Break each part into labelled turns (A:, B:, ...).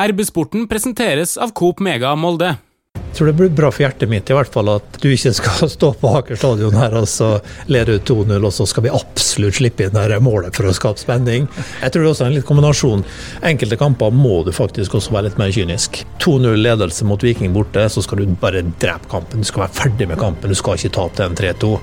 A: RB-sporten presenteres av Coop Mega Molde.
B: Jeg tror det blir bra for hjertet mitt i hvert fall at du ikke skal stå på Aker stadion her og så lede ut 2-0, og så skal vi absolutt slippe inn det målet for å skape spenning. Jeg tror det er også en litt kombinasjon. Enkelte kamper må du faktisk også være litt mer kynisk. 2-0 ledelse mot Viking borte, så skal du bare drepe kampen. Du skal være ferdig med kampen, du skal ikke tape den 3-2.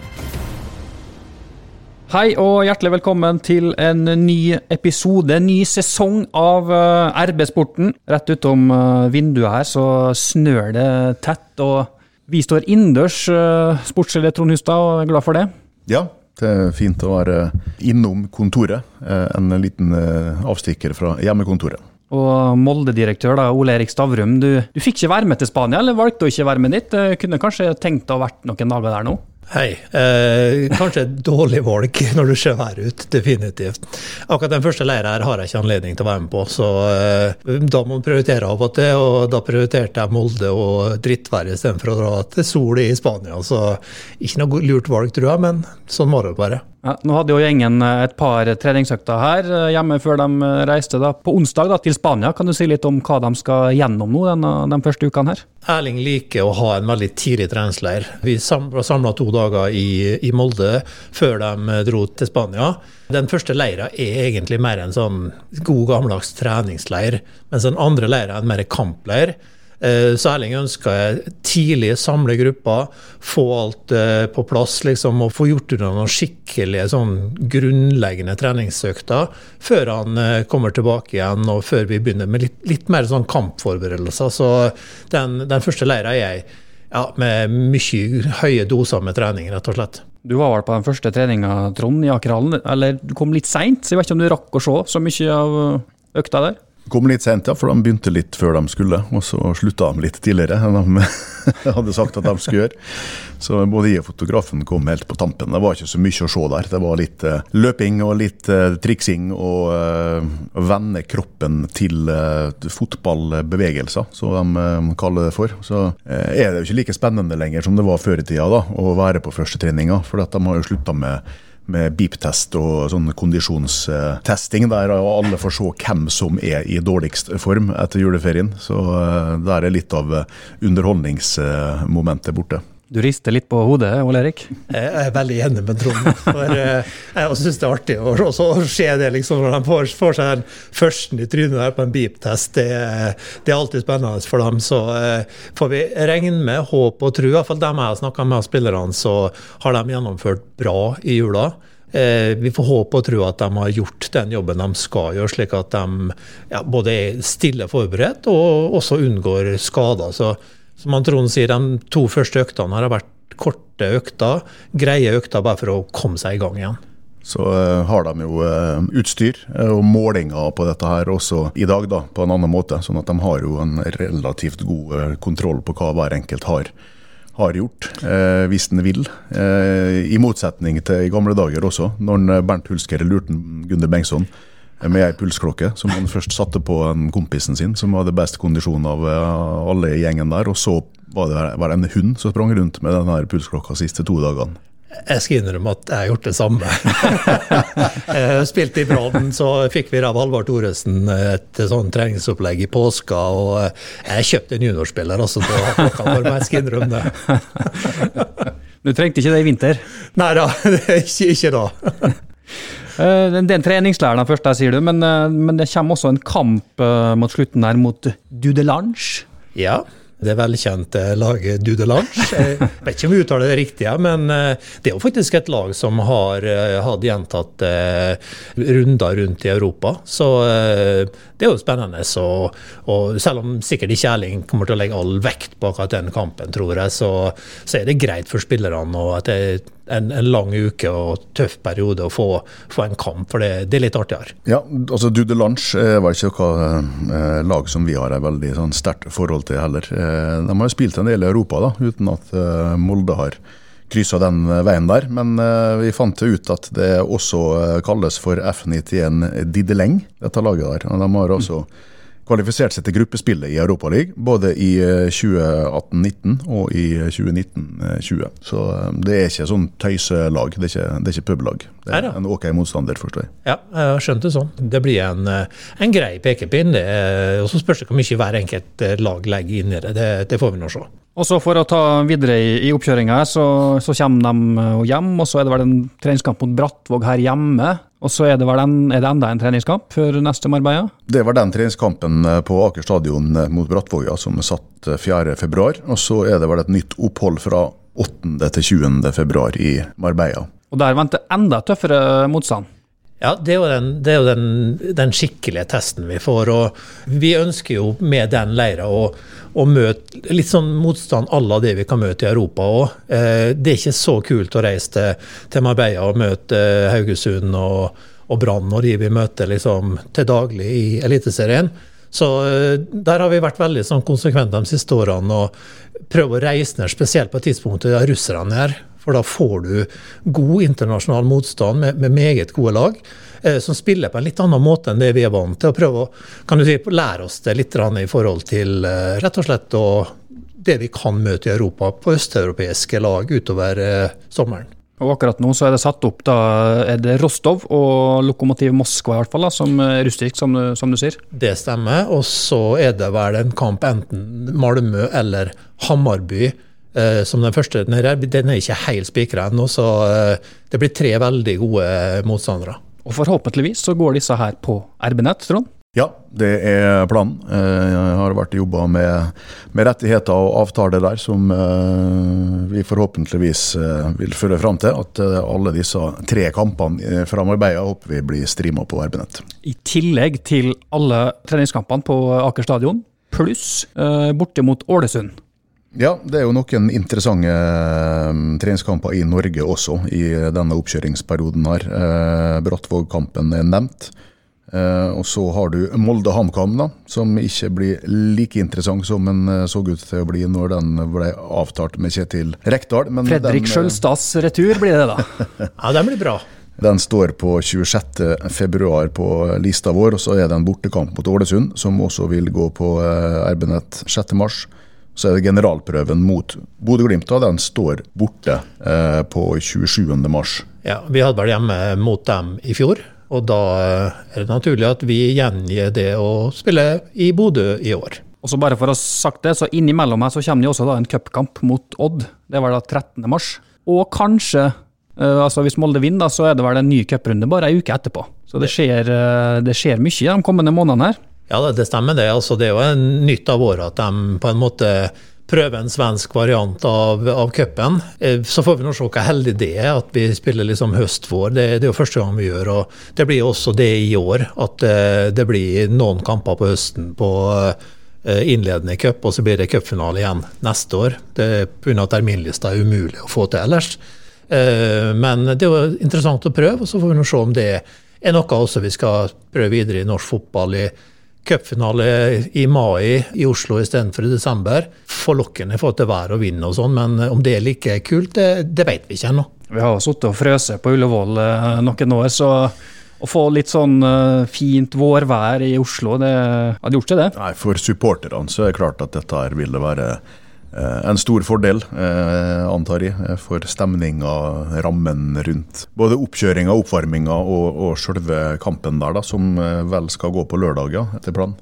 C: Hei og hjertelig velkommen til en ny episode, en ny sesong av eh, RB-sporten. Rett utom eh, vinduet her så snør det tett, og vi står innendørs, uh, sportsleder Trond Hustad, og er glad for det.
D: Ja, det er fint å være innom kontoret. En liten avstikker fra hjemmekontoret.
C: Og Molde-direktør Ole Erik Stavrum, du, du, fikk ikke være med til Spania, eller valgte å ikke være med dit? Kunne kanskje tenkt å ha vært noen dager der nå?
B: Hei. Eh, kanskje et dårlig valg når du ser verre ut, definitivt. Akkurat den første leiren her har jeg ikke anledning til å være med på, så eh, da må man prioritere av og til. Og da prioriterte jeg Molde og drittvær istedenfor å dra til sol i Spania. Så ikke noe lurt valg, tror jeg, men sånn var det bare.
C: Ja, nå hadde jo gjengen eh, et par treningsøkter her eh, hjemme før de eh, reiste da, på onsdag da, til Spania. Kan du si litt om hva de skal gjennom nå den, de første ukene her?
B: Erling liker å ha en veldig tidlig treningsleir. Vi var samla to dager i, i, Molde før de dro til Spania. Den første leira er egentlig mer en sånn god gammeldags treningsleir, mens den andre leira er en mer kampleir. Eh, så Erling ønska jeg tidlig samle gruppa, få alt eh, på plass liksom, og få gjort unna noen skikkelige sånn grunnleggende treningsøkter før han eh, kommer tilbake igjen, og før vi begynner med litt, litt mer sånn kampforberedelser. Så den, den første leira er jeg ja, med mye høye doser med trening, rett og slett.
C: Du var vel på den første treninga, Trond, i Akerhallen. Eller du kom litt seint, jeg vet ikke om du rakk å se så mye av økta der?
D: Kom litt sent, ja, for de begynte litt før de skulle. Og så slutta de litt tidligere enn de hadde sagt at de skulle gjøre. Så både jeg og fotografen kom helt på tampen. Det var ikke så mye å se der. Det var litt uh, løping og litt uh, triksing og uh, vende kroppen til fotballbevegelser, som de kaller det for. Så er det jo ikke like spennende lenger som det var før i tida da, å være på førstetreninga. For de har jo slutta med med beep-test og sånn kondisjonstesting, der alle får se hvem som er i dårligst form etter juleferien. Så eh, der er litt av underholdningsmomentet borte.
C: Du rister litt på hodet, Ole Erik?
B: Jeg er veldig enig med Trond. For eh, jeg syns det er artig å se det liksom, når de får, får seg den førsten i trynet der på en beep-test. Det, det, er alltid spennende for dem. Så får vi regne med, håp og tro. Iallfall dem jeg har snakka med av spillerne, så har de gjennomført bra i jula. Vi får håpe og tro at de har gjort den jobben de skal gjøre, slik at de ja, både er stille forberedt og også unngår skader. Så som han Trond sier, de to første øktene har vært korte økter, greie økter bare for å komme seg i gang igjen.
D: Så uh, har de jo uh, utstyr uh, og målinger på dette her også i dag, da, på en annen måte. Sånn at de har jo en relativt god kontroll på hva hver enkelt har, har gjort, hvis den vil. I motsetning til i gamle dager også, når Bernt Hulsker lurte Gunde Bengtsson med ei pulsklokke som han først satte på en kompisen sin, som hadde best kondisjon av eh, alle i gjengen der. Og så var det var en hund som sprang rundt med denne pulsklokka de siste to dagene.
B: Jeg skal innrømme at jeg har gjort det samme. Spilte i Brann, så fikk vi av Halvard Thoresen et sånn treningsopplegg i påska. Og jeg kjøpte en juniorspiller også til å ha klokka for meg, jeg skal innrømme
C: det. Du trengte ikke det i vinter?
B: Nei da, ikke, ikke da.
C: Eh, det er en treningslære, den første, sier du, men, eh, men, det kommer også en kamp eh, mot slutten her mot Dudelange.
B: Ja, det velkjente laget Dudelange. Jeg vet ikke om vi uttaler det riktig, men det er jo faktisk et lag som har hatt gjentatt runder rundt i Europa. Så det er jo spennende. Og, og selv om sikkert ikke Erling kommer til å legge all vekt på akkurat den kampen, tror jeg, så, så er det greit for spillerne. og at det en, en, lang uke og tøff periode å få, få en kamp, for det, det, er litt artigere.
D: Ja, altså Dude Lunch var ikke noe eh, lag som vi har et veldig sånn, sterkt forhold til heller. Eh, de har jo spilt en del i Europa da, uten at eh, Molde har kryssa den veien der. Men vi fant ut at det også kalles for F91 Dideleng, dette laget der. Og de har også kvalifisert seg til gruppespillet i Europaligaen, både i 2018-19 og i 2019-20. Så det er ikke sånn tøyselag, det er ikke, det er ikke publag. Det er en ok motstander, forstår jeg.
B: Ja, jeg har skjønt det sånn. Det blir en, en grei pekepinn. Og så spørs det hvor mye hver enkelt eh, lag legger inn i det. Det, det får vi nå se.
C: Og så For å ta videre i, i oppkjøringa, så, så kommer de hjem. og Så er det vel en treningskamp mot Brattvåg her hjemme. Og så er det vel en, er det enda en treningskamp før neste Marbella?
D: Det var den treningskampen eh, på Aker stadion mot mot Brattvåga som er satt eh, 4.2. Og så er det vel et nytt opphold fra 8. til 20.2 i Marbella.
C: Og der venter enda tøffere motstand.
B: Ja, det er jo, den, det er jo den, den skikkelige testen vi får. og Vi ønsker jo med den leira å, å møte litt sånn motstand à la det vi kan møte i Europa òg. Eh, det er ikke så kult å reise til, til Marbella og møte eh, Haugesund og, og Brann og de vi møter liksom til daglig i Eliteserien. Så eh, der har vi vært veldig sånn konsekvente de siste årene og prøvd å reise ned, spesielt på et tidspunkt da russerne er. For da får du god internasjonal motstand med, med meget gode lag, eh, som spiller på en litt annen måte enn det vi er vant til. å prøve å kan du si, lære oss det litt i forhold til eh, rett og slett det vi kan møte i Europa på østeuropeiske lag utover eh, sommeren.
C: Og akkurat nå så er det satt opp da er det Rostov og Lokomotiv Moskva i hvert fall da, som russisk, som, som du sier.
B: Det stemmer. Og så er det vel en kamp enten Malmö eller Hammarby eh, som den første. Den er, den er ikke helt spikra ennå, så uh, det blir tre veldig gode motstandere.
C: Og forhåpentligvis så går disse her på RB-nett, Trond.
D: Ja, det er planen. Eh, Jeg har vært jobba med, med rettigheter og avtaler der som eh, vi forhåpentligvis eh, vil føre fram til. At eh, alle disse tre kampene framarbeida håper vi blir streama på RB-nett.
C: I tillegg til alle treningskampene på Aker stadion, pluss eh, borte mot Ålesund.
D: Ja, det er jo noen interessante eh, treningskamper i Norge også i denne oppkjøringsperioden her. Eh, Brattvåg-kampen er nevnt. Eh, og så har du Molde HamKam, da, som ikke blir like interessant som den så ut til å bli når den ble avtalt med Kjetil Rekdal. Men
C: Fredrik
D: den,
C: Sjølstads retur blir det da.
B: Ja, den blir bra.
D: Den står på 26. februar på lista vår, og så er det en bortekamp mot Ålesund, som også vil gå på RB-nett 6. Så er det generalprøven mot Bodø-Glimt, og den står borte eh, på 27. mars.
B: Ja, Vi hadde vel hjemme mot dem i fjor, og da eh, er det naturlig at vi gjengir det å spille i Bodø i år.
C: Og så bare for å ha sagt det, så innimellom her så kommer det også da en cupkamp mot Odd. Det var da 13. mars. Og kanskje, eh, altså hvis Molde vinner, da, så er det vel en ny cuprunde bare ei uke etterpå. Så det skjer, eh, det skjer mye de kommende månedene her.
B: Ja, det- stemmer det. Altså, det er jo en nytt av året at de på en måte prøver en svensk variant av, av cupen. Eh, Så får vi nå se hvor heldig det er at vi spiller liksom høst-vår. Det, det er jo første gang vi gjør, og det blir også det i år. At eh, det blir noen kamper på høsten på eh, innledende cup, og så blir det cupfinale igjen neste år. Det er Pga. terminlista er umulig å få til ellers. Men det er jo interessant å prøve, og så får vi nå se om det er noe også vi skal prøve videre i norsk fotball. i Cupfinale i mai i Oslo istedenfor i desember. Forlokkende i forhold til vær og vind og sånn, men om det er like kult, det, det vet vi ikke ennå.
C: Vi har sittet og frøst på Ullevål eh, noen år, så å få litt sånn eh, fint vårvær i Oslo, det hadde gjort seg det.
D: Nei, For supporterne så er det klart at dette her ville være eh, en stor fordel, eh, antar jeg, eh, for stemninga, rammen rundt både oppkjøringa, oppvarminga og, og selve kampen der, da, som eh, vel skal gå på lørdager, etter planen.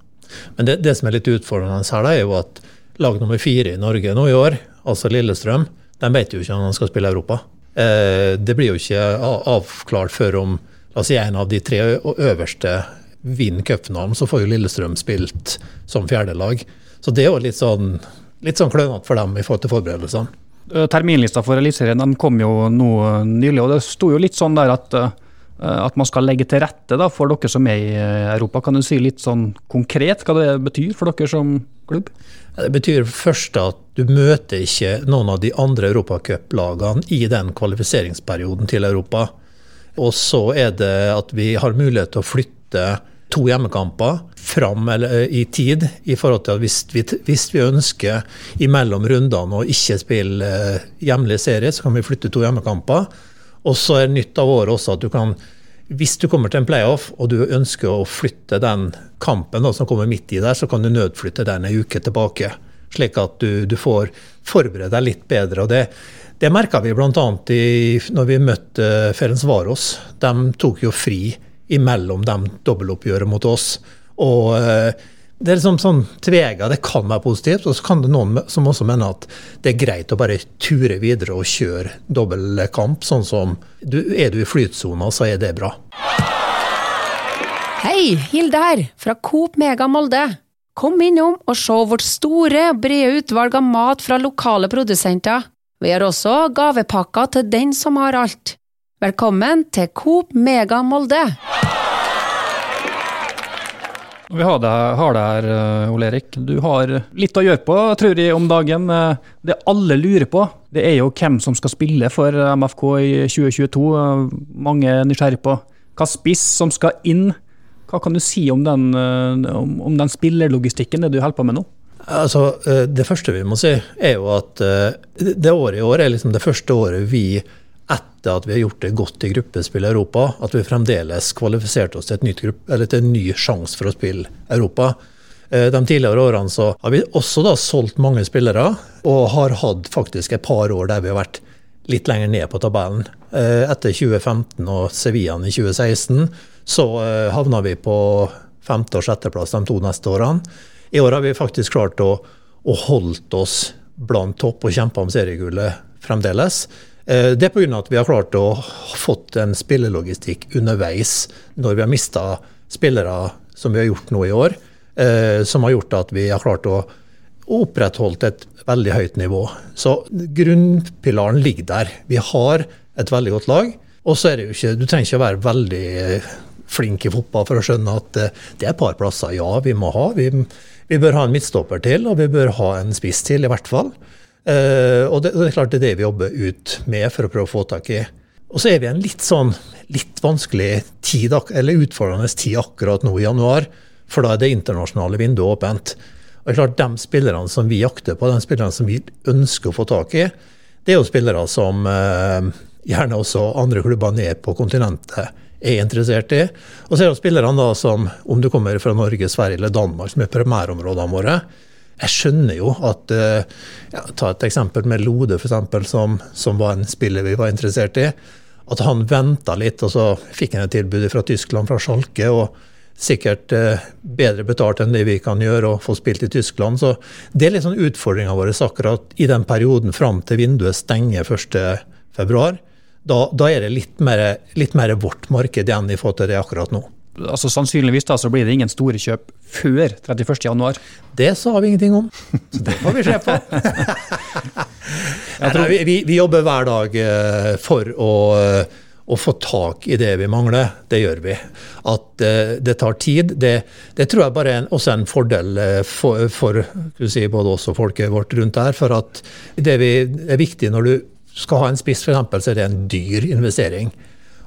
B: Men det, det som er litt utfordrende her, da, er jo at lag nummer fire i Norge nå i år, altså Lillestrøm, de vet jo ikke om de skal spille Europa. Eh, det blir jo ikke avklart før om la oss si, en av de tre øverste vinner cupfinalen, så får jo Lillestrøm spilt som fjerdelag. Så det er jo litt sånn, litt sånn klønete for dem i forhold til forberedelsene.
C: Eh, Terminlista for Eliteserien kom jo nå eh, nylig, og det sto jo litt sånn der at, eh, at man skal legge til rette da, for dere som er i Europa. Kan du si litt sånn konkret hva det betyr for dere som klubb?
B: Det betyr først at du møter ikke noen av de andre europacuplagene i den kvalifiseringsperioden til Europa. Og så er det at vi har mulighet til å flytte to hjemmekamper fram eh, i tid. i forhold til at Hvis vi, hvis vi ønsker imellom rundene å ikke spille hjemlige hjemlig serie, så kan vi flytte to hjemmekamper. Og så er nytt av året også at du kan hvis du kommer til en playoff og du ønsker å flytte den kampen da, som kommer midt i der, så kan du nødflytte den en uke tilbake. Slik at du, du får forberede deg litt bedre. og Det, det merka vi bl.a. når vi møtte Ferenc Varos. De tok jo fri imellom de dobbeltoppgjøret mot oss. Og eh, det er liksom sånn tvega. Det kan være positivt, og så kan det noen som også mener at det er greit å bare ture videre og kjøre dobbeltkamp. Sånn som du, Er du i flytsona, så er det bra.
E: Hei, Hilde her, fra Coop Mega Molde. Kom innom og se vårt store, brede utvalg av mat fra lokale produsenter. Vi har også gavepakker til den som har alt. Velkommen til Coop Mega Molde.
C: Vi har deg, har deg her, eh, Ole Erik. Du har litt å gjøre på, tror jeg, om dagen. Eh, det alle lurer på, det er jo hvem som skal spille for MFK i 2022. Eh, mange er nysgjerrig på hva spiss som skal inn. Hva kan du si om den, om, om den spillerlogistikken, det du holder på med nå?
B: Altså, Det første vi må si, er jo at det året i år er liksom det første året vi etter at vi har gjort det godt i gruppespill i Europa, at vi fremdeles kvalifiserte oss til, til en ny sjanse for å spille Europa. Eh, de tidligere årene så har vi også da solgt mange spillere, og har hatt faktisk et par år der vi har vært litt lenger ned på tabellen. Eh, etter 2015 og Sevillaen i 2016 så eh, havna vi på femte- og sjetteplass de to neste årene. I år har vi faktisk klart å, å holdt oss blant topp og kjempa om seriegullet fremdeles. Eh, det er pga. at vi har klart å fått en spillelogistikk underveis når vi har mista spillere, som vi har gjort nå i år, eh, som har gjort at vi har klart å opprettholdt et veldig høyt nivå. Så grunnpilaren ligger der. Vi har et veldig godt lag. Og så er det jo ikke, Du trenger ikke å være veldig flink i fotball for å skjønne at eh, det er et par plasser ja, vi må ha. Vi, vi bør ha en midtstopper til, og vi bør ha en spiss til, i hvert fall. Uh, og, det, det, er klart det er det vi jobber ut med for å prøve å få tak i. Og så er vi i en litt sånn litt vanskelig tid, eller utfordrende tid akkurat nå i januar, for da er det internasjonale vinduet åpent. Og det er klart De spillerne som vi jakter på, de spillerne som vi ønsker å få tak i, det er jo spillere som eh, gjerne også andre klubber ned på kontinentet er interessert i. Og så er det spillerne da som, om du kommer fra Norge, Sverige eller Danmark, som er primærområdene våre, jeg skjønner jo at eh, ja, Ta et eksempel med Lode, f.eks., som, som var en spiller vi var interessert i. At han venta litt, og så fikk han et tilbud fra Tyskland, fra Schalke. og Sikkert eh, bedre betalt enn det vi kan gjøre og få spilt i Tyskland. Så det er litt sånn utfordringa vår akkurat i den perioden fram til vinduet stenger 1.2. Da, da er det litt mer, litt mer vårt marked igjen i forhold til det akkurat nå
C: altså Sannsynligvis da, så blir det ingen store kjøp før 31.1.
B: Det sa vi ingenting om, så det får vi se på. Nei, vi, vi, jobber hver dag eh, for å, eh, å, få tak i det vi mangler. Det gjør vi. At eh, det tar tid, det, det tror jeg bare er en, også en fordel for, for si, både oss og folket vårt rundt her. For at det vi, er viktig når du skal ha en spiss, f.eks., så er det en dyr investering.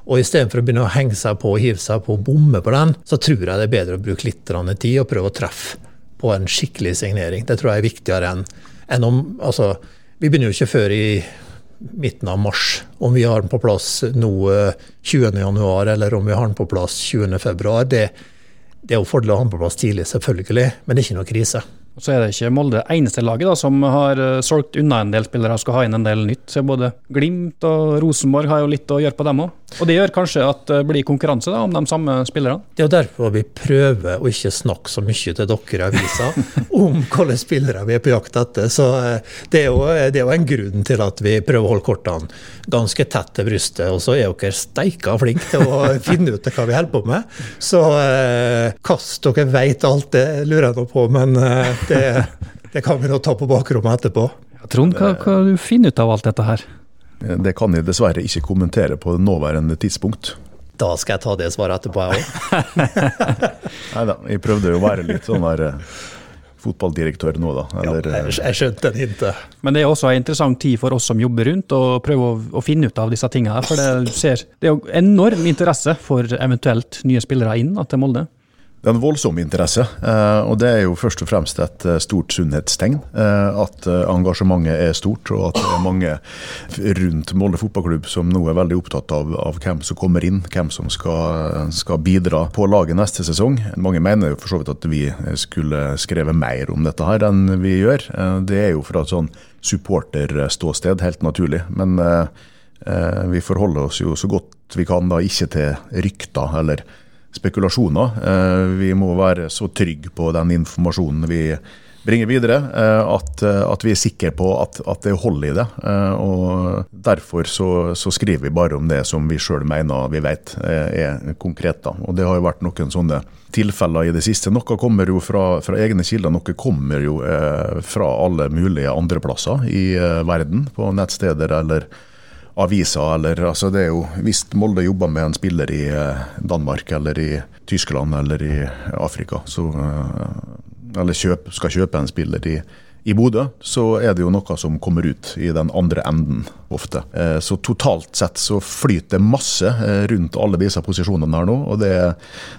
B: Og istedenfor å begynne å henge seg på og hive seg på og bomme på den, så tror jeg det er bedre å bruke litt tid og prøve å treffe på en skikkelig signering. Det tror jeg er viktigere enn, enn om Altså, vi begynner jo ikke før i midten av mars. Om vi har den på plass nå 20.1, eh, eller om vi har den på plass 20.2. Det, det er jo fordel å ha den på plass tidlig, selvfølgelig, men det er ikke noe krise.
C: Så er det ikke Molde eneste laget da, som har eh, solgt unna en del spillere og skal ha inn en del nytt. Så både Glimt og Rosenborg har jo litt å gjøre på dem òg. Og det gjør kanskje at det blir konkurranse da, om de samme spillerne?
B: Det er jo derfor vi prøver å ikke snakke så mye til dere i avisa om hvilke spillere vi er på jakt etter. Så eh, det er, jo, det er, jo, en grunn til at vi prøver å holde kortene ganske tett til brystet. Og så er dere steika flinke til å finne ut hva vi holder på med. Så eh, kast dere veit alt, det lurer jeg nå på. men eh, det, det kan vi nå ta på bakrommet etterpå.
C: Trond, hva, hva du finner ut av alt dette her?
D: Det kan jeg dessverre ikke kommentere på det nåværende tidspunkt.
B: Da skal jeg ta det svaret etterpå, jeg òg.
D: Nei da, jeg prøvde jo å være litt sånn der eh, fotballdirektør nå, da.
B: Eller, ja, jeg, jeg skjønte den hintet.
C: Men det er også en interessant tid for oss som jobber rundt, å prøve å, å finne ut av disse tingene. For det, ser, det er jo enorm interesse for eventuelt nye spillere inn til Molde.
D: Det er en voldsom interesse, eh, og det er jo først og fremst et eh, stort sunnhetstegn. Eh, at engasjementet er stort, og at det er mange rundt Molde fotballklubb som nå er veldig opptatt av, av hvem som kommer inn, hvem som skal, skal, bidra på laget neste sesong. Mange mener jo for så vidt at vi skulle skrevet mer om dette her enn vi gjør. Det er jo fra et sånn supporterståsted, helt naturlig. Men vi forholder oss jo så godt vi kan da ikke til rykter eller spekulasjoner. Eh, vi må være så trygge på den informasjonen vi bringer videre, eh, at, eh, at vi er sikre på at, at, det holder i det. og Derfor så, så, skriver vi bare om det som vi sjøl mener vi vet er konkret. da. Og Det har jo vært noen sånne tilfeller i det siste. Noe kommer jo fra, fra egne kilder, noe kommer jo fra alle mulige andre plasser i verden, på nettsteder eller aviser, eller altså det er jo Hvis Molde jobber med en spiller i eh, Danmark eller i Tyskland eller i Afrika, så eh, Eller kjøp, skal kjøpe en spiller i, i Bodø, så er det jo noe som kommer ut i den andre enden ofte. Eh, så totalt sett så flyter det masse rundt alle disse posisjonene her nå, og det,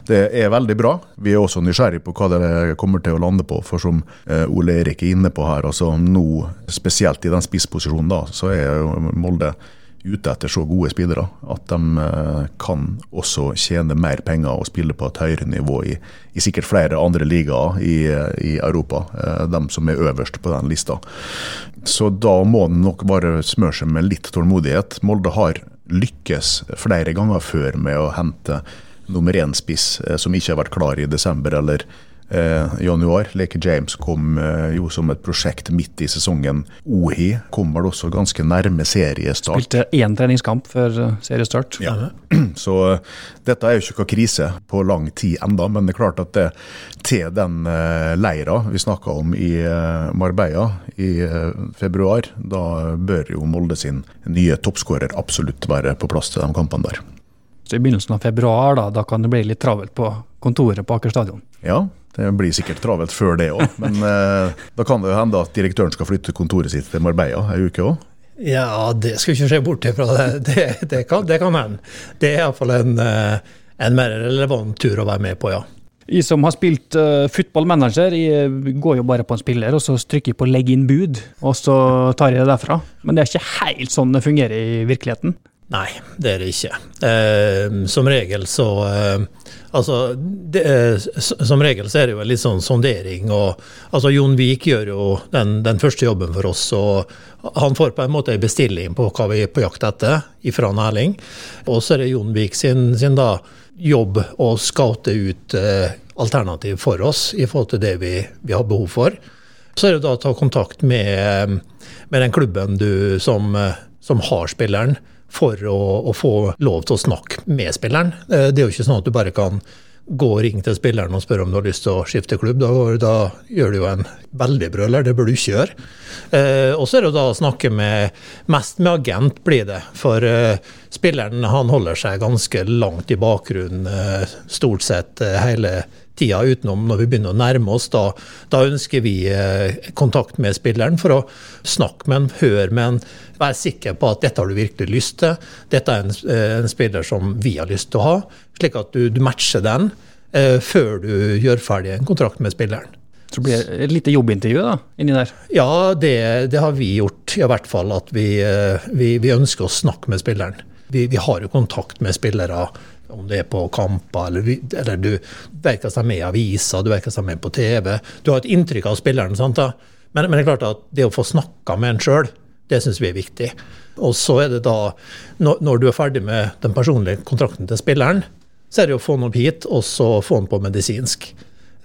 D: det, er veldig bra. Vi er også nysgjerrig på hva det kommer til å lande på, for som Ole Erik er inne på her, altså nå spesielt i den spissposisjonen da, så er jo Molde ute etter så gode spillere at de eh, kan også tjene mer penger og spille på et høyere nivå i, i sikkert flere andre ligaer i, i, Europa, eh, de som er øverst på den lista. Så da må en nok bare smøre seg med litt tålmodighet. Molde har lykkes flere ganger før med å hente nummer én-spiss eh, som ikke har vært klar i desember eller eh, januar. Leke James kom eh, jo som et prosjekt midt i sesongen. Ohi kom vel også ganske nærme seriestart.
C: Spilte én treningskamp før eh, seriestart.
D: Ja. Så uh, dette er jo ikke noen krise på lang tid enda, men det er klart at det, til den uh, leira vi snakka om i Marbella i februar, da bør jo Molde sin nye toppskårer absolutt være på plass til de kampene der.
C: Så I begynnelsen av februar da, da kan det bli litt travelt på kontoret på Aker stadion?
D: Ja, det blir sikkert travelt før det òg, men eh, da kan det jo hende at direktøren skal flytte kontoret sitt til Marbella ei uke òg?
B: Ja, det skal vi ikke se bort ifra. Det, det, det, kan, det kan hende. Det er iallfall en, eh, en mer relevant tur å være med på, ja.
C: I som har spilt uh, footballmanager, jeg går jo bare på en spiller, og så trykker jeg på 'legg inn bud', og så tar jeg det derfra. Men det er ikke helt sånn det fungerer i virkeligheten.
B: Nei, det er det ikke. Uh, som regel så eh, Altså, det, eh, som regel så er det jo en litt sånn sondering. og altså Jon Vik gjør jo den, den, første jobben for oss. og Han får på en måte en bestilling på hva vi er på jakt etter ifra Erling. Og så er det Jon Vik sin, sin da, jobb å scoute ut eh, alternativ for oss i forhold til det vi, vi, har behov for. Så er det da å ta kontakt med, med den klubben du som, eh, som har spilleren for å, å, få lov til å snakke med spilleren. Eh, det er jo ikke sånn at du bare kan gå og ringe til spilleren og spørre om du har lyst til å skifte klubb. Da, da gjør du jo en veldig brøler, det bør du ikke gjøre. Eh, og så er det da å snakke med mest med agent, blir det. For eh, spilleren han holder seg ganske langt i bakgrunnen eh, stort sett hele tida utenom når vi begynner å nærme oss. Da, da ønsker vi eh, kontakt med spilleren for å snakke med en, høre med en, være sikker på at dette har du virkelig lyst til. Dette er en, eh, en spiller som vi har lyst til å ha, slik at du, du matcher den eh, før du gjør ferdig en kontrakt med spilleren.
C: Så blir det et lite jobbintervju da, inni der?
B: Ja, det, det, har vi gjort. I hvert fall at vi, eh, vi, vi ønsker å snakke med spilleren. Vi, vi, har jo kontakt med spillere om det er på kamper, eller, eller du vet seg med i aviser, du vet seg med på TV. Du har et inntrykk av spilleren. sant da? Men, men, det er klart at det å få snakka med en sjøl, det syns vi er viktig. Og så er det da, når, når, du er ferdig med den personlige kontrakten til spilleren, så er det å få han opp hit, og så få han på medisinsk.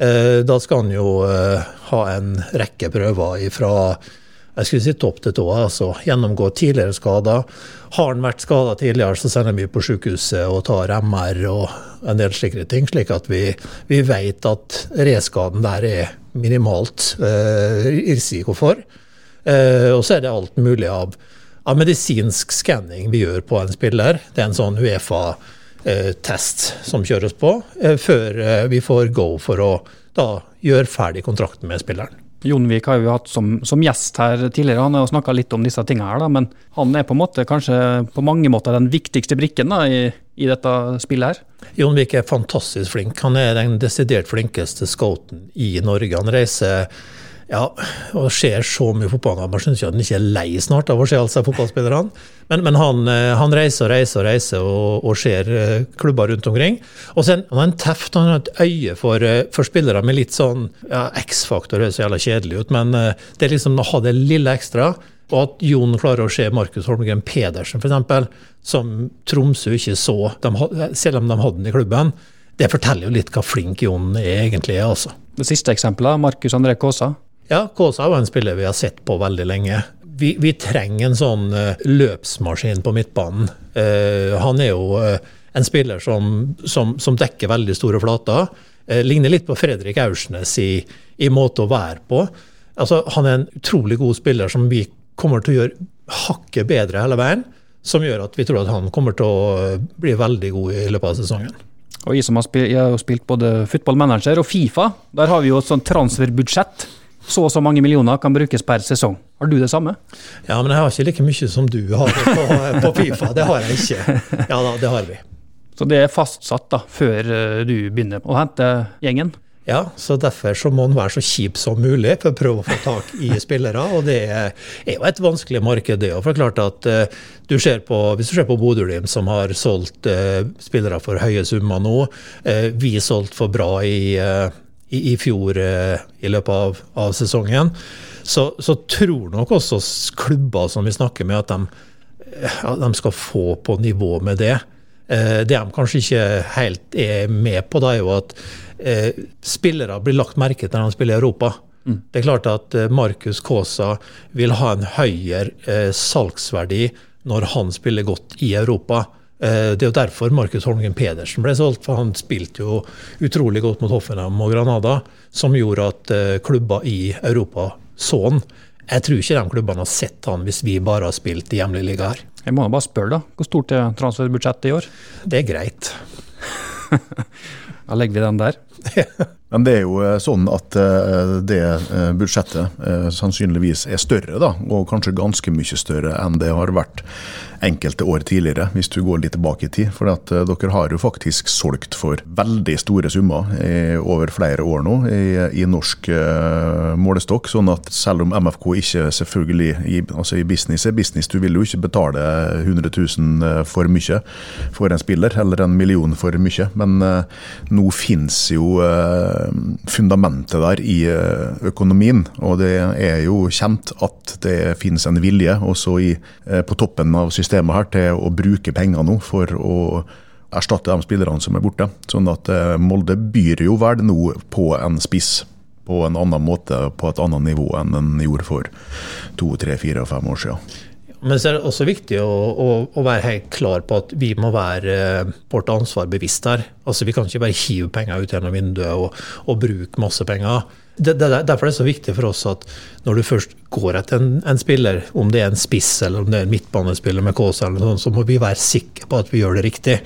B: Eh, da skal han jo eh, ha en rekke prøver ifra jeg skulle si topp til tå, altså gjennomgå tidligere skader. Har han vært skada tidligere, så sender vi på sykehuset og tar MR og en del slike ting, slik at vi, vi vet at reskaden der er minimalt eh, risiko for. Eh, og så er det alt mulig av, av medisinsk skanning vi gjør på en spiller. Det er en sånn Uefa-test eh, som kjøres på, eh, før eh, vi får go for å da gjøre ferdig kontrakten med spilleren.
C: Jonvik har vi hatt som, som, gjest her tidligere, han har jo snakka litt om disse tingene her, da, men han er på en måte kanskje på mange måter den viktigste brikken da, i, i dette spillet her?
B: Jonvik er fantastisk flink. Han er den desidert flinkeste scouten i Norge. Han reiser ja, og ser så mye fotball. Man syns ikke at han ikke er lei snart av å se alle disse fotballspillerne. Men, men han, eh, han, reiser og reiser og reiser og, og ser eh, klubber rundt omkring. Og så han har en teft han har et øye for, eh, for spillere med litt sånn ja, X-faktor høres så jævla kjedelig ut, men det er liksom å ha det lille ekstra. Og at Jon klarer å se Markus Holmgren Pedersen, f.eks., som Tromsø ikke så, de, selv om de hadde den i klubben. Det forteller jo litt hva flink Jon egentlig er. altså.
C: Det siste eksempelet, Markus André Kaasa.
B: Ja, Kaasa er en spiller vi har sett på veldig lenge. Vi, vi trenger en sånn uh, løpsmaskin på midtbanen. Uh, han er jo uh, en spiller som, som, som, dekker veldig store flater. ligner litt på Fredrik Aursnes i, i, måte å være på. Altså, han er en utrolig god spiller som vi kommer til å gjøre hakket bedre hele veien. Som gjør at vi tror at han kommer til å bli veldig god i løpet av sesongen.
C: Og jeg som har spilt, jeg har spilt både footballmanager og Fifa, der har vi jo et sånt transferbudsjett så og så mange millioner kan brukes per sesong. Har du det samme?
B: Ja, men jeg har ikke like mye som du har på, på Fifa. Det har jeg ikke. Ja da, det har vi.
C: Så det er fastsatt da, før eh, du begynner å hente gjengen?
B: Ja, så derfor så må en være så kjip som mulig for å prøve å få tak i spillere. Og det er jo et vanskelig marked, det òg. For klart at uh, du ser på, hvis du ser på Bodø-Glimt, som har solgt uh, spillere for høye summer nå. Vi solgte for bra i i, i fjor eh, i løpet av, av sesongen, så, så, tror nok også klubber som vi snakker med, at de, ja, de skal få på nivå med det. Eh, det de kanskje ikke helt er med på, da er jo at eh, spillere blir lagt merke til når de spiller i Europa. Mm. Det er klart at eh, Markus Kaasa vil ha en høyere eh, salgsverdi når han spiller godt i Europa. Eh, det er jo derfor Markus Holmgren Pedersen ble solgt, for han spilte jo utrolig godt mot Hoffenheim og Granada, som gjorde at eh, klubber i Europa så han. Jeg tror ikke de klubbene har sett han hvis vi bare har spilt i hjemlig liga her.
C: Jeg må bare spørre, da. Hvor stort er transferbudsjettet i år?
B: Det er greit.
C: da legger vi den der.
D: Men det er jo eh, sånn at det budsjettet sannsynligvis er større, da, og kanskje ganske mye større enn det har vært enkelte år tidligere, hvis du går litt tilbake i tid. For at dere har jo faktisk solgt for veldig store summer over flere år nå i, i norsk målestokk. Sånn at selv om MFK ikke selvfølgelig i, altså i business er business, du vil jo ikke betale 100 000 eh, for mye for en spiller, eller en million for mye. Men nå finnes jo fundamentet der i økonomien, og det er jo kjent at det finnes en vilje også i, på toppen av systemet her til å bruke penger nå for å erstatte de spillerne som er borte. Sånn at eh, Molde byr jo vel nå på en spiss på en annen måte, på et annet nivå enn den gjorde for to, tre, fire og fem år siden.
B: Men så er det også viktig å, å, å, være helt klar på at vi må være eh, vårt ansvar bevisst her. Altså Vi kan ikke bare hive penger ut gjennom vinduet og, og bruke masse penger. Det, det, derfor er det så viktig for oss at når du først går etter en, en spiller, om det er en spiss eller om det er en midtbanespiller med Kåsa, så må vi være sikre på at vi gjør det riktig.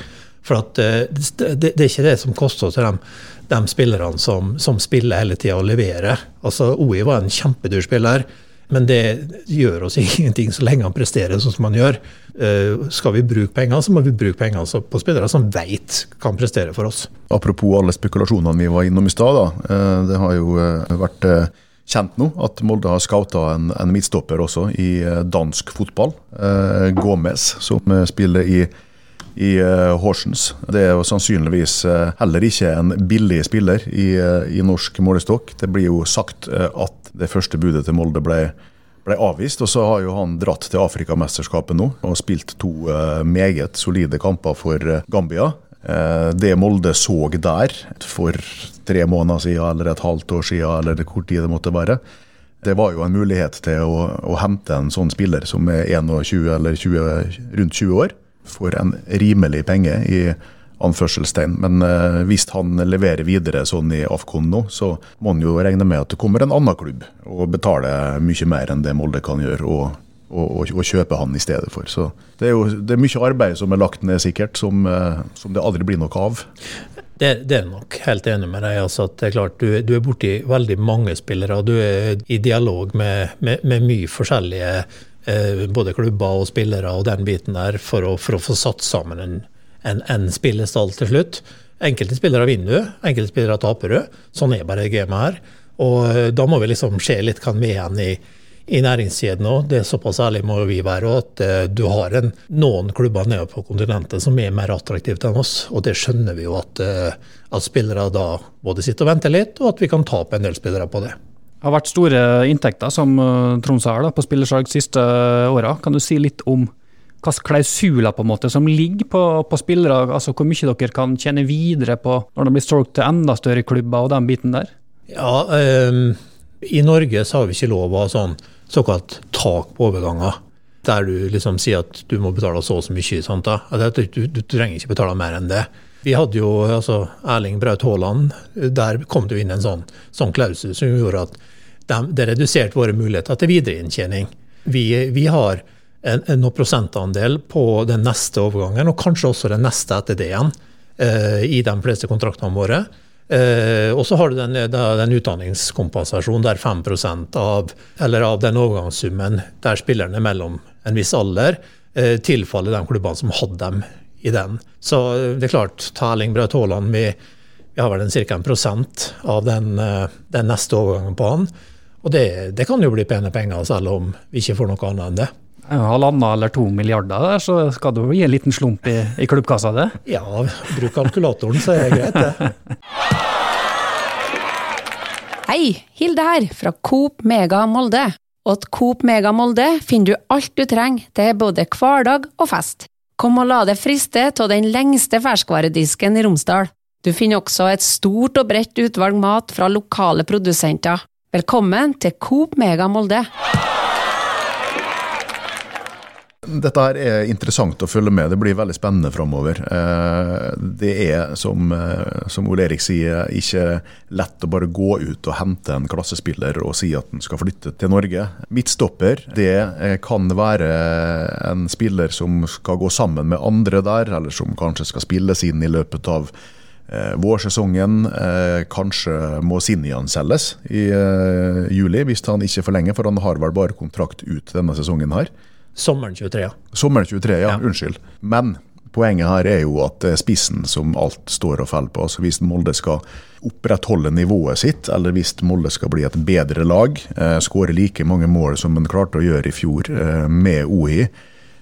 B: For at, uh, det, det, er ikke det som koster oss de, de spillerne som, som, spiller hele tida og leverer. Altså, OI var en kjempedyr spiller. Men det gjør oss ingenting så lenge han presterer sånn som han gjør. Uh, skal vi bruke penger, så må vi bruke penger på spillere som veit kan prestere for oss.
D: Apropos alle spekulasjonene vi var innom i stad. Uh, det har jo uh, vært kjent nå at Molde har scouta en, en, midtstopper også i dansk fotball. Gomez, som spiller i i uh, Horsens. Det er jo sannsynligvis uh, heller ikke en billig spiller i, uh, i norsk målestokk. Det blir jo sagt at det første budet til Molde ble, ble, avvist. Og så har jo han dratt til Afrikamesterskapet nå og spilt to meget solide kamper for Gambia. Det Molde så der for tre måneder siden eller et halvt år siden, eller hvor tid det måtte være, det var jo en mulighet til å, å hente en sånn spiller som er 21 eller 20, rundt 20 år for en rimelig penge i anførselstegn. Men eh, hvis han leverer videre sånn i Afkon nå, så må han jo regne med at det kommer en annen klubb og betaler mye mer enn det Molde kan gjøre. og og, og, og, kjøpe han i stedet for. Så Det er jo det er mye arbeid som er lagt ned, sikkert, som, eh, som det aldri blir noe av.
B: Det, det er nok helt enig med deg. Altså det er klart, du, du er borti veldig mange spillere. og Du er i dialog med, med, med mye forskjellige både klubber og spillere og den biten der for å, for å få satt sammen en, en, en spillestall til slutt. Enkelte spillere vinner du, enkelte spillere taper du. Sånn er bare gamet her. Og eh, da må vi liksom se litt hva vi er igjen i i næringskjeden òg. Det er såpass ærlig må vi være at uh, du har en, noen klubber nede på kontinentet som er mer attraktivt enn oss. Og det skjønner vi jo at, at spillere da både sitter og venter litt, og at vi kan tape en del spillere på det.
C: Det har vært store inntekter, som uh, Tromsø har, da, på spillersalg siste åra. Kan du si litt om hvilke klausuler på en måte som ligger på, på, spillere? altså Hvor mye dere kan tjene videre på når det blir solgt til enda større klubber og den biten der?
B: Ja, um, I Norge så har vi ikke lov å ha sånn såkalt tak på overganger. Der du liksom sier at du må betale så og så mye. Sant, da. Du, du, du, trenger ikke betale mer enn det. Vi hadde jo altså, Erling Braut Haaland. Der kom det inn en sånn, sånn klausul som gjorde at de, det reduserte våre muligheter til videreinntjening. Vi, vi har en, en prosentandel på den neste overgangen, og kanskje også den neste etter det igjen, eh, i de fleste kontraktene våre. Eh, og så har du den, den utdanningskompensasjonen der 5% av, av den overgangssummen der spillerne er mellom en viss alder, eh, tilfaller de klubbene som hadde dem i den. Så det er klart, Terling Braut Haaland, vi, vi, har vel en ca. en prosent av den, eh, den, neste overgangen på han. Og det, det kan jo bli pene penger, selv om vi ikke får noe annet enn det
C: halvannen eller to milliarder der, så skal du gi en liten slump i, i klubbkassa det?
B: Ja, bruk kalkulatoren, så er det greit, det.
E: Hei, Hilde her, fra Coop Mega Molde. Og Coop Mega Molde finner du alt du trenger til både hverdag og fest. Kom og la deg friste av den lengste ferskvaredisken i Romsdal. Du finner også et stort og bredt utvalg mat fra lokale produsenter. Velkommen til Coop Mega Molde.
D: Dette er interessant å følge med. Det blir veldig spennende framover. Eh, det er, som, eh, som Ole Erik sier, ikke lett å bare gå ut og hente en klassespiller og si at han skal flytte til Norge. Midtstopper det eh, kan være en spiller som skal gå sammen med andre der, eller som kanskje skal spilles inn i løpet av vårsesongen. kanskje må Sinjan selges i juli, hvis han ikke forlenger, for han har vel bare kontrakt ut denne sesongen her.
B: Sommeren 23, ja.
D: Sommeren 23, ja. ja. Unnskyld. Men poenget her er jo at det er spissen som alt står og faller på. Altså Hvis Molde skal opprettholde nivået sitt, eller hvis Molde skal bli et bedre lag, eh, skåre like mange mål som en klarte å gjøre i fjor eh, med OI,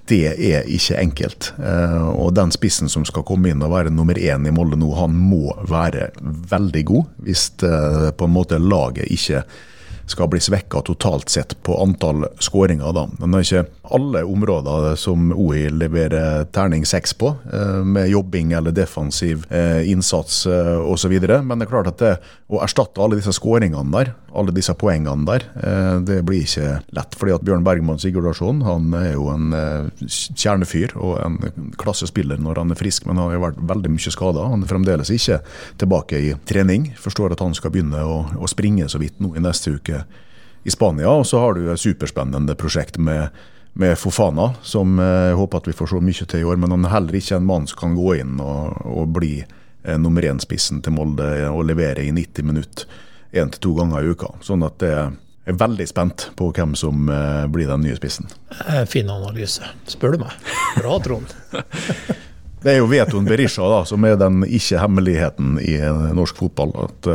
D: det er ikke enkelt. Eh, og den spissen som skal komme inn og være nummer én i Molde nå, han må være veldig god. Hvis eh, på en måte laget ikke skal bli svekka totalt sett på antall skåringer. Da. Men det er ikke alle områder som OI leverer terning seks på, eh, med jobbing eller defensiv eh, innsats eh, osv. Men det er klart at det, å erstatte alle disse skåringene der, alle disse poengene der, det blir ikke lett. fordi at Bjørn Bergman Sigurdarsson han er jo en kjernefyr og en klassespiller når han er frisk, men han har jo vært veldig mye skada. Han er fremdeles ikke tilbake i trening. Forstår at han skal begynne å, å springe så vidt nå i neste uke i Spania. Og så har du et superspennende prosjekt med, med Fofana, som jeg eh, håper at vi får så mye til i år. Men han er heller ikke en mann som kan gå inn og, og bli eh, nummer én-spissen til Molde og levere i 90 minutter én til to ganger i uka. Sånn at det er veldig spent på hvem som eh, blir den nye spissen.
B: Fin analyse, spør du meg. Bra, Trond.
D: det er jo Veton Berisha da, som er den ikke-hemmeligheten i norsk fotball. at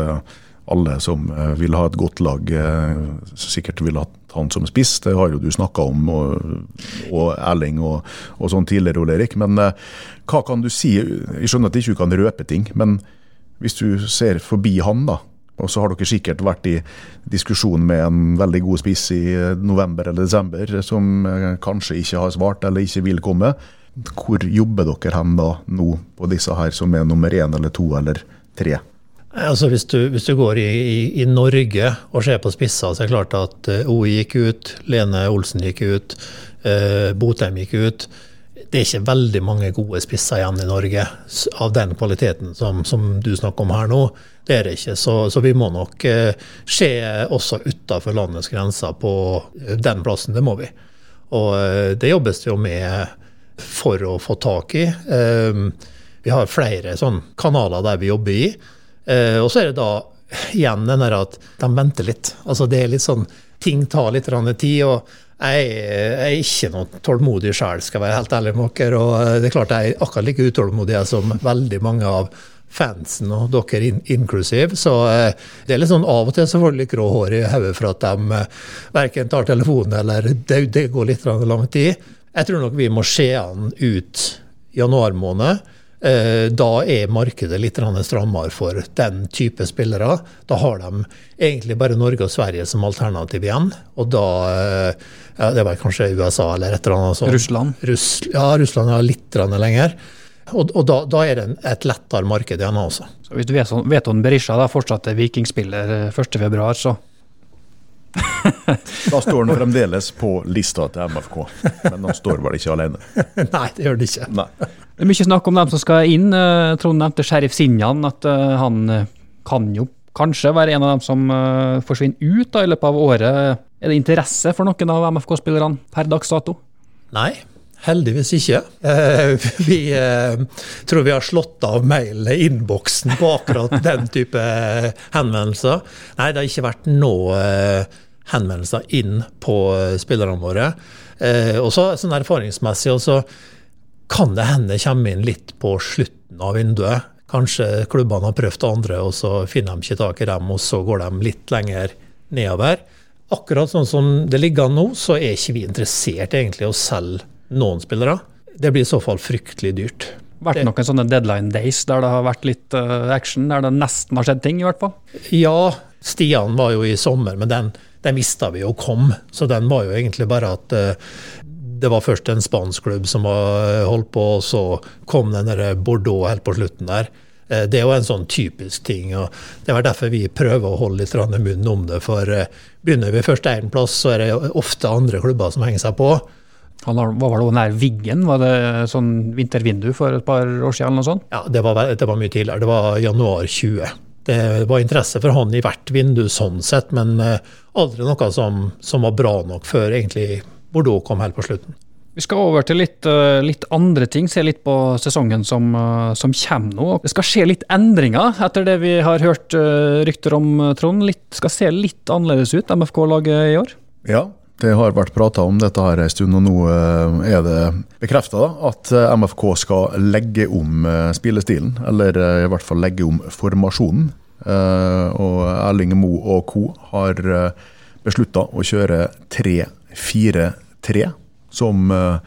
D: alle som eh, vil ha et godt lag, eh, sikkert vil ha han som spiss. Det har jo du snakka om, og, og Erling og, og, sånn tidligere, Ole Erik. Men eh, hva kan du si? Jeg skjønner at du ikke kan røpe ting, men hvis du ser forbi han, da. Og så har dere sikkert vært i diskusjon med en veldig god spiss i november eller desember, som kanskje ikke har svart eller ikke vil komme. Hvor jobber dere hen da nå på disse her som er nummer én eller to eller tre?
B: Altså hvis, du, hvis du går i, i, i, Norge og ser på spisser, så er det klart at eh, OI gikk ut, Lene Olsen gikk ut, eh, Botheim gikk ut. Det er ikke veldig mange gode spisser igjen i Norge av den kvaliteten som, som du snakker om her nå. Det er det ikke. Så, så vi må nok eh, se også utafor landets grenser på den plassen. Det må vi. Og det jobbes det jo med for å få tak i. Eh, vi har flere sånn kanaler der vi jobber i. Eh, og så er det da igjen den der at de venter litt. Altså det er litt sånn Ting tar litt tid. og jeg er ikke noe tålmodig sjel, skal jeg være helt ærlig med dere. Og det er klart jeg er akkurat like utålmodig som veldig mange av fansen, og dere in inklusiv. Så eh, det er litt sånn av og til så får du litt grå hår i hodet for at de eh, verken tar telefonen eller det, det går litt lang tid. Jeg tror nok vi må se an ut januar måned. Eh, da er markedet litt strammere for den type spillere. Da har de egentlig bare Norge og Sverige som alternativ igjen. Og da eh, ja, Det var kanskje USA eller et eller annet sånt.
C: Russland?
B: Russ, ja, Russland er litt lenger. Og, og da, da, er det et lettere marked igjen også.
C: Så Hvis du vet, vet om Berisha da, fortsatt er vikingspiller 1.2, eh, så
D: Da står han fremdeles på lista til MFK, men han står vel ikke alene?
B: Nei, det gjør han ikke.
D: Nei.
C: Det er mye snakk om dem som skal inn. Eh, Trond nevnte Sheriff Sinjan, at eh, han eh, kan jo kanskje være en av dem som forsvinner ut da, i løpet av året. Er det interesse for noen av MFK-spillerne per dags dato?
B: Nei, heldigvis ikke. Vi tror vi har slått av mail-innboksen på akkurat den type henvendelser. Nei, det har ikke vært noe henvendelser inn på spillerne våre. Og så sånn erfaringsmessig også kan det hende kommer inn litt på slutten av vinduet. Kanskje klubbene har prøvd andre, og så finner de ikke tak i dem, og så går de litt lenger nedover. Akkurat sånn som det ligger an nå, så er ikke vi interessert egentlig å selge noen spillere. Det blir i så fall fryktelig dyrt.
C: Vært noen sånne deadline days der det har vært litt uh, action, der det nesten har skjedd ting, i hvert fall?
B: Ja, Stian var jo i sommer, men den, den visste vi jo kom. Så den var jo egentlig bare at uh, det var først en spansk klubb som holdt på, og så kom den der Bordeaux helt på slutten der. Eh, det er jo en sånn typisk ting. og Det var derfor vi prøver å holde litt munnen om det. For eh, begynner vi først én plass, så er det ofte andre klubber som henger seg på.
C: Han var det nær Viggen? Var det sånn vintervindu for et par år siden? eller noe sånt?
B: Ja, det var, det var mye tidligere. Det var januar 20. Det var interesse for han i hvert vindu sånn sett, men eh, aldri noe som, som var bra nok før egentlig Bordeaux kom helt på slutten.
C: Vi skal over til litt, eh, litt, andre ting, se litt på sesongen som, eh, som, kommer nå. Det skal skje litt endringer etter det vi har hørt eh, rykter om, Trond. Litt, skal se litt annerledes ut, MFK-laget i år?
D: Ja, det har vært prata om dette her en stund, og nå er det bekrefta at MFK skal legge om spillestilen. Eller i hvert fall legge om formasjonen. Og Erling Mo og co. har beslutta å kjøre tre 4-3 som uh,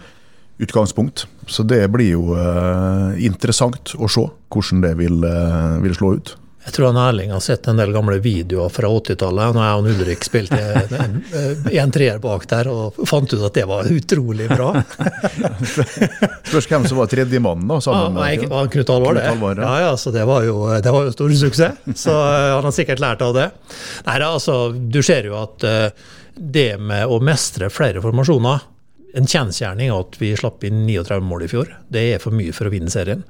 D: utgangspunkt. Så det blir jo uh, interessant å se hvordan det vil, uh, vil, slå ut.
B: Jeg tror han Erling har sett en del gamle videoer fra 80-tallet. Når jeg og Ulrik spilte en, en treer bak der og fant ut at det var utrolig bra.
D: Spørs hvem som var tredjemannen, da?
B: Sammen ja, Knut Alvar, det. Alvar, ja. ja, så det var, jo, det var jo stor suksess. Så han har sikkert lært av det. Nei, altså, du ser jo at uh, det med å mestre flere formasjoner En kjensgjerning at vi slapp inn 39 mål i fjor. Det er for mye for å vinne serien.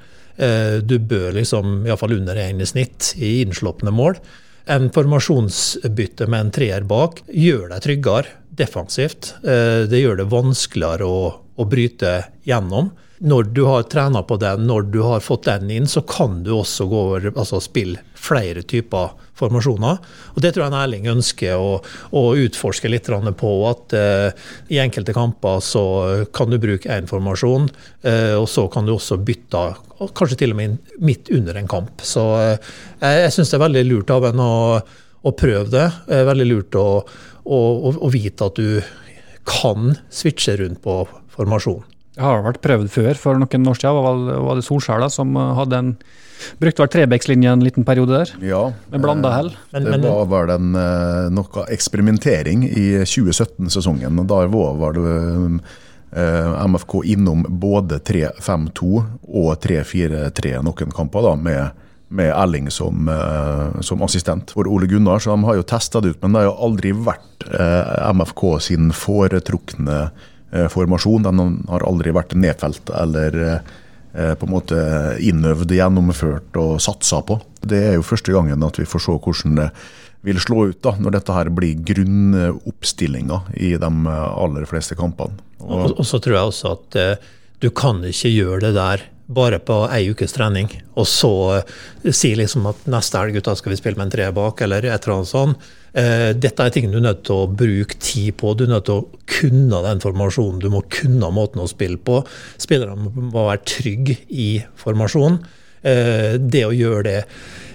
B: Eh, du bør liksom, iallfall under én i snitt i innslupne mål. En formasjonsbytte med en treer bak gjør deg tryggere defensivt. Eh, det gjør det vanskeligere å, å bryte gjennom når du har trena på den, når du har fått den inn, så kan du også gå over, altså spille flere typer formasjoner. Og Det tror jeg Erling ønsker å, å utforske litt på. At eh, i enkelte kamper så kan du bruke én formasjon, eh, og så kan du også bytte, kanskje til og med midt under en kamp. Så eh, jeg, syns det er veldig lurt av en å, å prøve det. Er veldig lurt å, å, å vite at du kan switche rundt på formasjon.
C: Det har vært prøvd før, for noen år siden var, det Solskjær som eh, hadde en Brukte vel Trebekslinja en liten periode der,
D: ja,
C: med blanda hell.
D: Men, det var vel en, eh, noe eksperimentering i 2017-sesongen. Da var, var det eh, MFK innom både 3-5-2 og 3-4-3 noen kamper, da, med med Erling som, som, assistent for Ole Gunnar. Så de har jo testa det ut, men det har jo aldri vært MFK sin foretrukne Eh, formasjon. Den har aldri vært nedfelt eller eh, på en måte innøvd, gjennomført og satsa på. Det er jo første gangen at vi får se hvordan det vil slå ut da, når dette her blir grunnoppstillinga i de aller fleste kampene.
B: Og, og så tror jeg også at uh, du kan ikke gjøre det der bare på ei ukes trening, og så uh, si liksom at neste helg gutta skal vi spille med en tre bak, eller et eller annet sånt. Uh, dette er ting du er nødt til å bruke tid på. Du er nødt til å kunne den formasjonen. Du må kunne måten å spille på. Spillerne må være trygge i formasjonen. Uh, det å gjøre det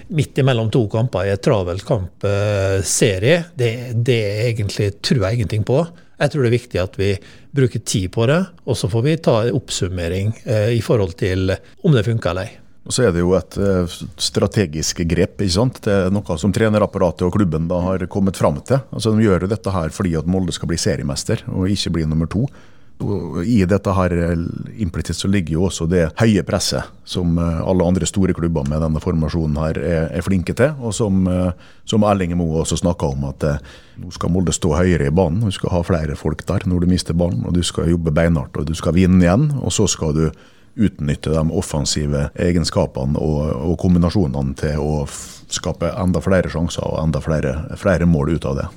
B: midt imellom to kamper i et travelt kampserie, det, det egentlig tror jeg ingenting på. Jeg tror det er viktig at vi bruker tid på det, og så får vi ta en oppsummering eh, i forhold til om det funker eller ei.
D: Og Så er det jo et uh, strategisk grep. ikke sant? Det er noe som trenerapparatet og klubben da har kommet fram til. Altså De gjør jo dette her fordi at Molde skal bli seriemester, og ikke bli nummer to. I dette her eh, implisitt så ligger jo også det høye presset som eh, alle andre store klubber med denne formasjonen her er, er flinke til. Og som, eh, som Erling Moe også snakka om, at nå skal Molde stå høyere i banen. Du skal ha flere folk der når du mister ballen, og du skal jobbe beinhardt og du skal vinne igjen. Og så skal du utnytte de offensive egenskapene og, og kombinasjonene til å skape enda flere sjanser og enda flere, flere mål ut av det.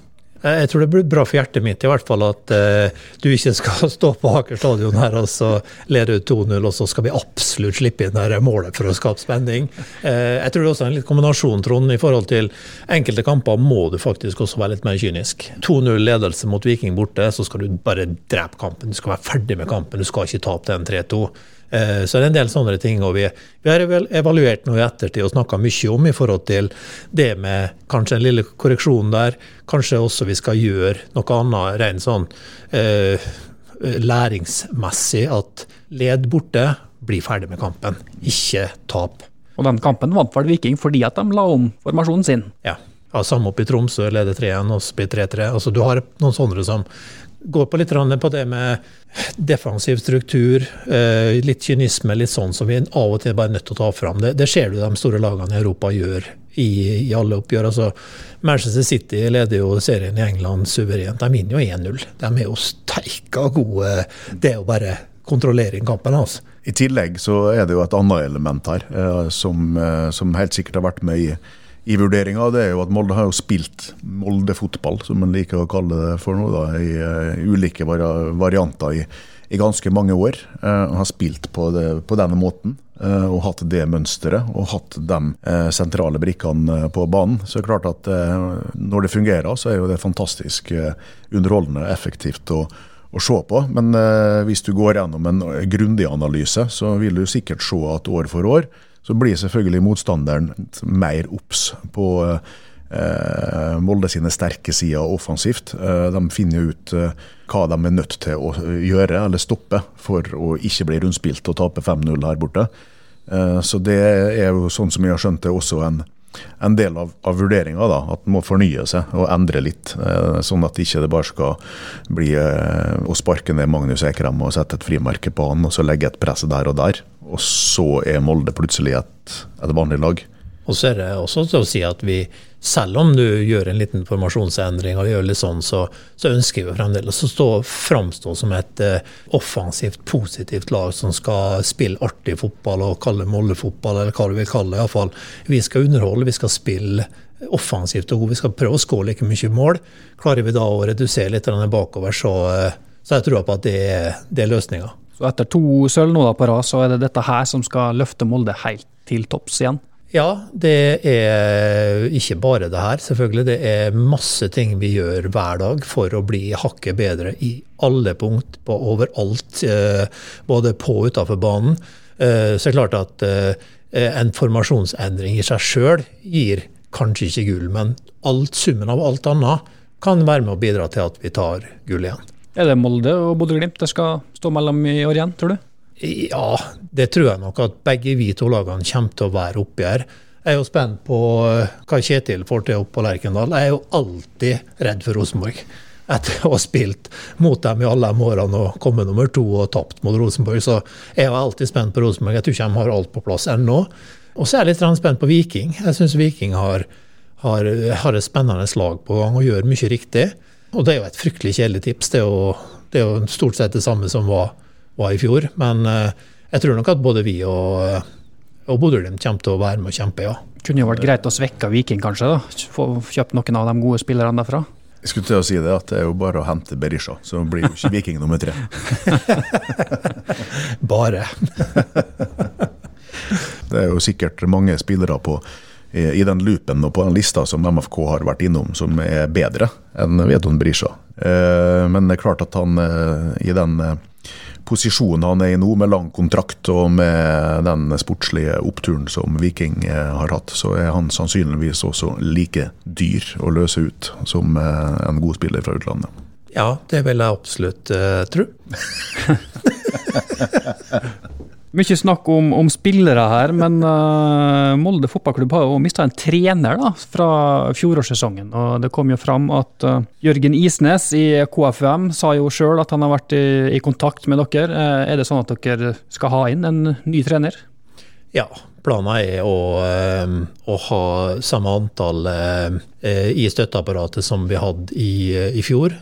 B: Eh, jeg tror det blir bra for hjertet mitt i hvert fall at uh, du ikke skal stå på Aker stadion her og så lede ut 2-0, og så skal vi absolutt slippe inn det målet for å skape spenning. Uh, jeg tror det er også en litt kombinasjon, Trond, i forhold til enkelte kamper må du faktisk også være litt mer kynisk. 2-0 ledelse mot Viking borte, så skal du bare drepe kampen. Du skal være ferdig med kampen, du skal ikke tape den 3-2. Eh, så det er en del sånne ting. og Vi, vi har evaluert noe i ettertid og snakka mye om i forhold til det med kanskje en lille korreksjon der. Kanskje også vi skal gjøre noe annet rent sånn eh, læringsmessig. At led borte, bli ferdig med kampen. Ikke tap.
C: Og den kampen vant vel Viking fordi at de la om formasjonen sin?
B: Ja. ja samme opp i Tromsø, leder 3-1 oss blir 3-3. Altså, du har noen sånne som går på litt på det med defensiv struktur, eh, litt kynisme, litt sånn som vi av og til bare er nødt til å ta fram. Det, det ser du de store lagene i Europa gjør i, i alle oppgjør. Altså, Manchester City leder jo serien i England suverent. De vinner jo 1-0. De er jo steika gode. Det å bare kontrollere kampen hans. Altså.
D: I tillegg så er det jo et annet element her, eh, som, eh, som helt sikkert har vært med i i vurderinga, det er jo at Molde har jo spilt Molde-fotball, som man liker å kalle det for nå, da, i uh, ulike vari varianter i, i, ganske mange år. Uh, har spilt på, det, på denne måten uh, og hatt det mønsteret og hatt de sentrale brikkene på banen. Så det er klart at når det fungerer, så er jo det fantastisk underholdende, effektivt. og å se på, Men hvis du går gjennom en grundig analyse, så vil du sikkert se at år for år så blir selvfølgelig motstanderen mer obs på eh, Molde sine sterke sider offensivt. Eh, de finner ut eh, hva de er nødt til å gjøre eller stoppe for å ikke bli rundspilt og tape 5-0 her borte. Eh, så det er jo sånn som jeg har skjønt det, også en, en del av, av vurderinga. At en må fornye seg og endre litt. Eh, sånn at ikke det bare skal bli eh, å sparke ned Magnus Ekrem og sette et frimerke på han, og så legge et press der og der og så er Molde plutselig et, et vanlig lag.
B: Og så er det også til å si at vi, selv om du gjør en liten formasjonsendring, og gjør litt sånn, så, så ønsker vi fremdeles å stå, framstå som et uh, offensivt, positivt lag som skal spille artig fotball og kalle Molde-fotball, eller hva du vil kalle det. Iallfall. Vi skal underholde, vi skal spille offensivt og god. Vi skal prøve å skåre like mye mål. Klarer vi da å redusere litt bakover, så, uh, så jeg tror på at det, det er løsninga.
C: Så etter to sølv nå på rad, så er det dette her som skal løfte Molde helt til topps igjen?
B: Ja, det er ikke bare det her, selvfølgelig. Det er masse ting vi gjør hver dag for å bli hakket bedre i alle punkt, på overalt. Eh, både på og utafor banen. Eh, så det er klart at eh, en formasjonsendring i seg sjøl gir kanskje ikke gull, men alt, summen av alt annet kan være med å bidra til at vi tar gull igjen.
C: Er det Molde og Bodø-Glimt det skal stå mellom i år igjen, tror du?
B: Ja, det tror jeg nok at begge vi to lagene kommer til å være oppi her. Jeg er jo spent på eh, hva Kjetil får til oppe på Lerkendal. Jeg er jo alltid redd for Rosenborg. Etter å ha spilt mot dem i alle de årene og kommet nummer to og tapt mot Rosenborg, så er jeg alltid spent på Rosenborg. Jeg tror ikke de har alt på plass ennå. Og så er jeg litt spent på Viking. Jeg syns Viking har, har, har et spennende slag på gang og gjør mye riktig. Og det er jo et fryktelig kjedelig tips. Det er jo, det er jo stort sett det samme som var, var i fjor. Men eh, jeg tror nok at både vi og, og Bodø-Glimt kommer til å være med og kjempe, ja.
C: Kunne jo vært greit å svekke Viking, kanskje? da? Få kjøpt noen av de gode spillerne derfra?
D: Jeg skulle til å si det, at det er jo bare å hente Berisha, så blir jo ikke Viking nummer tre.
B: bare.
D: Det er jo sikkert mange spillere på, i den loopen og på den lista som MFK har vært innom, som er bedre enn Vedon Berisha. Men det er klart at han i den posisjonen han er i nå, med lang kontrakt og med den sportslige oppturen som Viking eh, har hatt, så er han sannsynligvis også like dyr å løse ut som eh, en god spiller fra utlandet.
B: Ja, det vil jeg absolutt uh, tro.
C: Mye snakk om, om, spillere her, men uh, Molde fotballklubb har jo mista en trener da, fra fjorårssesongen. og Det kom jo fram at uh, Jørgen Isnes i KFUM sa jo sjøl at han har vært i, i kontakt med dere. Uh, er det sånn at dere skal ha inn en ny trener?
B: Ja, planen er å, å ha samme antall i støtteapparatet som vi hadde i, i fjor.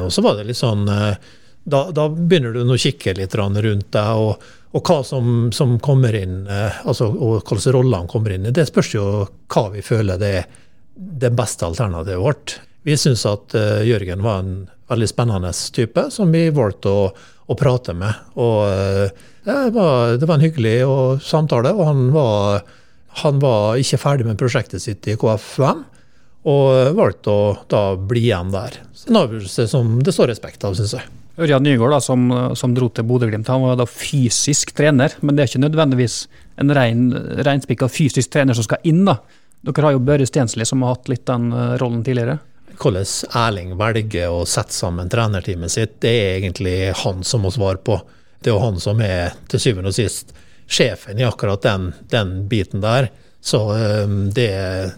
B: og så var det litt sånn da, da, begynner du å kikke litt rundt deg. og og hva som, som kommer inn, eh, altså, og hvilke roller han kommer inn i, det spørs jo hva vi føler det er det beste alternativet vårt. Vi syns at uh, Jørgen var en veldig spennende type som vi valgte å, å prate med. Og uh, det, var, det, var, en hyggelig samtale, og han var, han var ikke ferdig med prosjektet sitt i KFUM. Og valgte å da bli igjen der. En avgjørelse som det står respekt av, syns jeg.
C: Ørjan Nygaard, da, som, som, dro til Bodø-Glimt, han var da fysisk trener. Men det er ikke nødvendigvis en rein, reinspikka fysisk trener som skal inn. da. Dere har jo Børre Stensli, som har hatt litt den eh, rollen tidligere.
B: Hvordan Erling velger å sette sammen trenerteamet sitt, det er egentlig han som må svare på. Det er jo han som er til syvende og sist sjefen i akkurat den, den biten der. Så eh, det,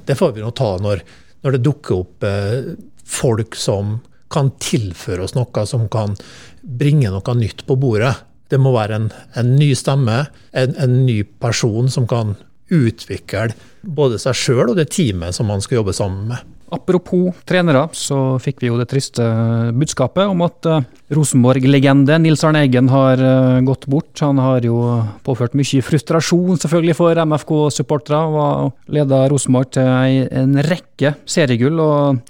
B: det, får vi nå ta når, når det dukker opp eh, folk som kan tilføre oss noe som kan bringe noe nytt på bordet. Det må være en, en ny stemme, en, en, ny person som kan utvikle både seg sjøl og det teamet som man skal jobbe sammen med.
C: Apropos trenere, så fikk vi jo det triste budskapet om at uh, Rosenborg-legende Nils Arne Eggen har uh, gått bort. Han har jo påført mye frustrasjon selvfølgelig for MFK-supportere. og Leda Rosenborg til en rekke seriegull. og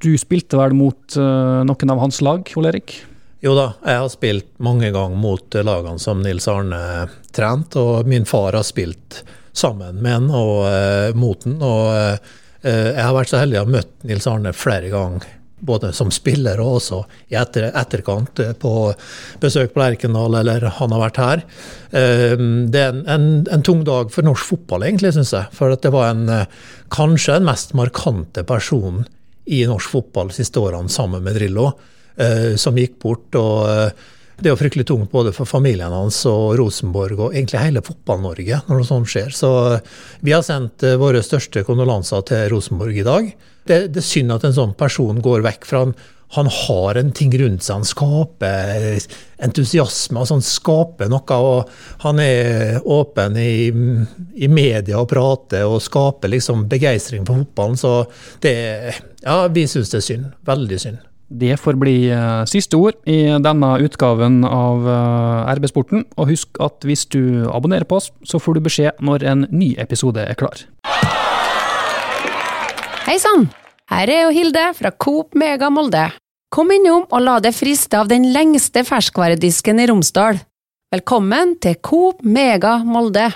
C: Du spilte vel mot uh, noen av hans lag, Ole Erik?
B: Jo da, jeg har spilt mange ganger mot lagene som Nils Arne trente, og min far har spilt sammen med han og mot han. og Eh, jeg har vært så heldig å ha møtt Nils Arne flere ganger, både som spiller og også i etter, etterkant, eh, på besøk på Lerkendal eller han har vært her. Eh, det er en, en, en tung dag for norsk fotball, egentlig, syns jeg. For det var en, kanskje den mest markante personen i norsk fotball de siste årene, sammen med Drillo, som gikk bort. og det er jo fryktelig tungt både for familien hans og Rosenborg og egentlig hele Fotball-Norge når noe sånt skjer. Så vi har sendt eh, våre største kondolanser til Rosenborg i dag. Det, det, er synd at en sånn person går vekk fra han. Han har en ting rundt seg, han skaper entusiasme, altså han skaper noe. og Han er åpen i, i media og prater og skaper liksom begeistring for fotballen. Så det, ja, vi syns det er synd. Veldig synd.
C: Det får bli eh, siste ord i denne utgaven av eh, RB-sporten. Og husk at hvis du abonnerer på oss, så får du beskjed når en ny episode er klar.
E: Hei sann! Her er jo Hilde fra Coop Mega Molde. Kom innom og la deg friste av den lengste ferskvaredisken i Romsdal. Velkommen til Coop Mega Molde.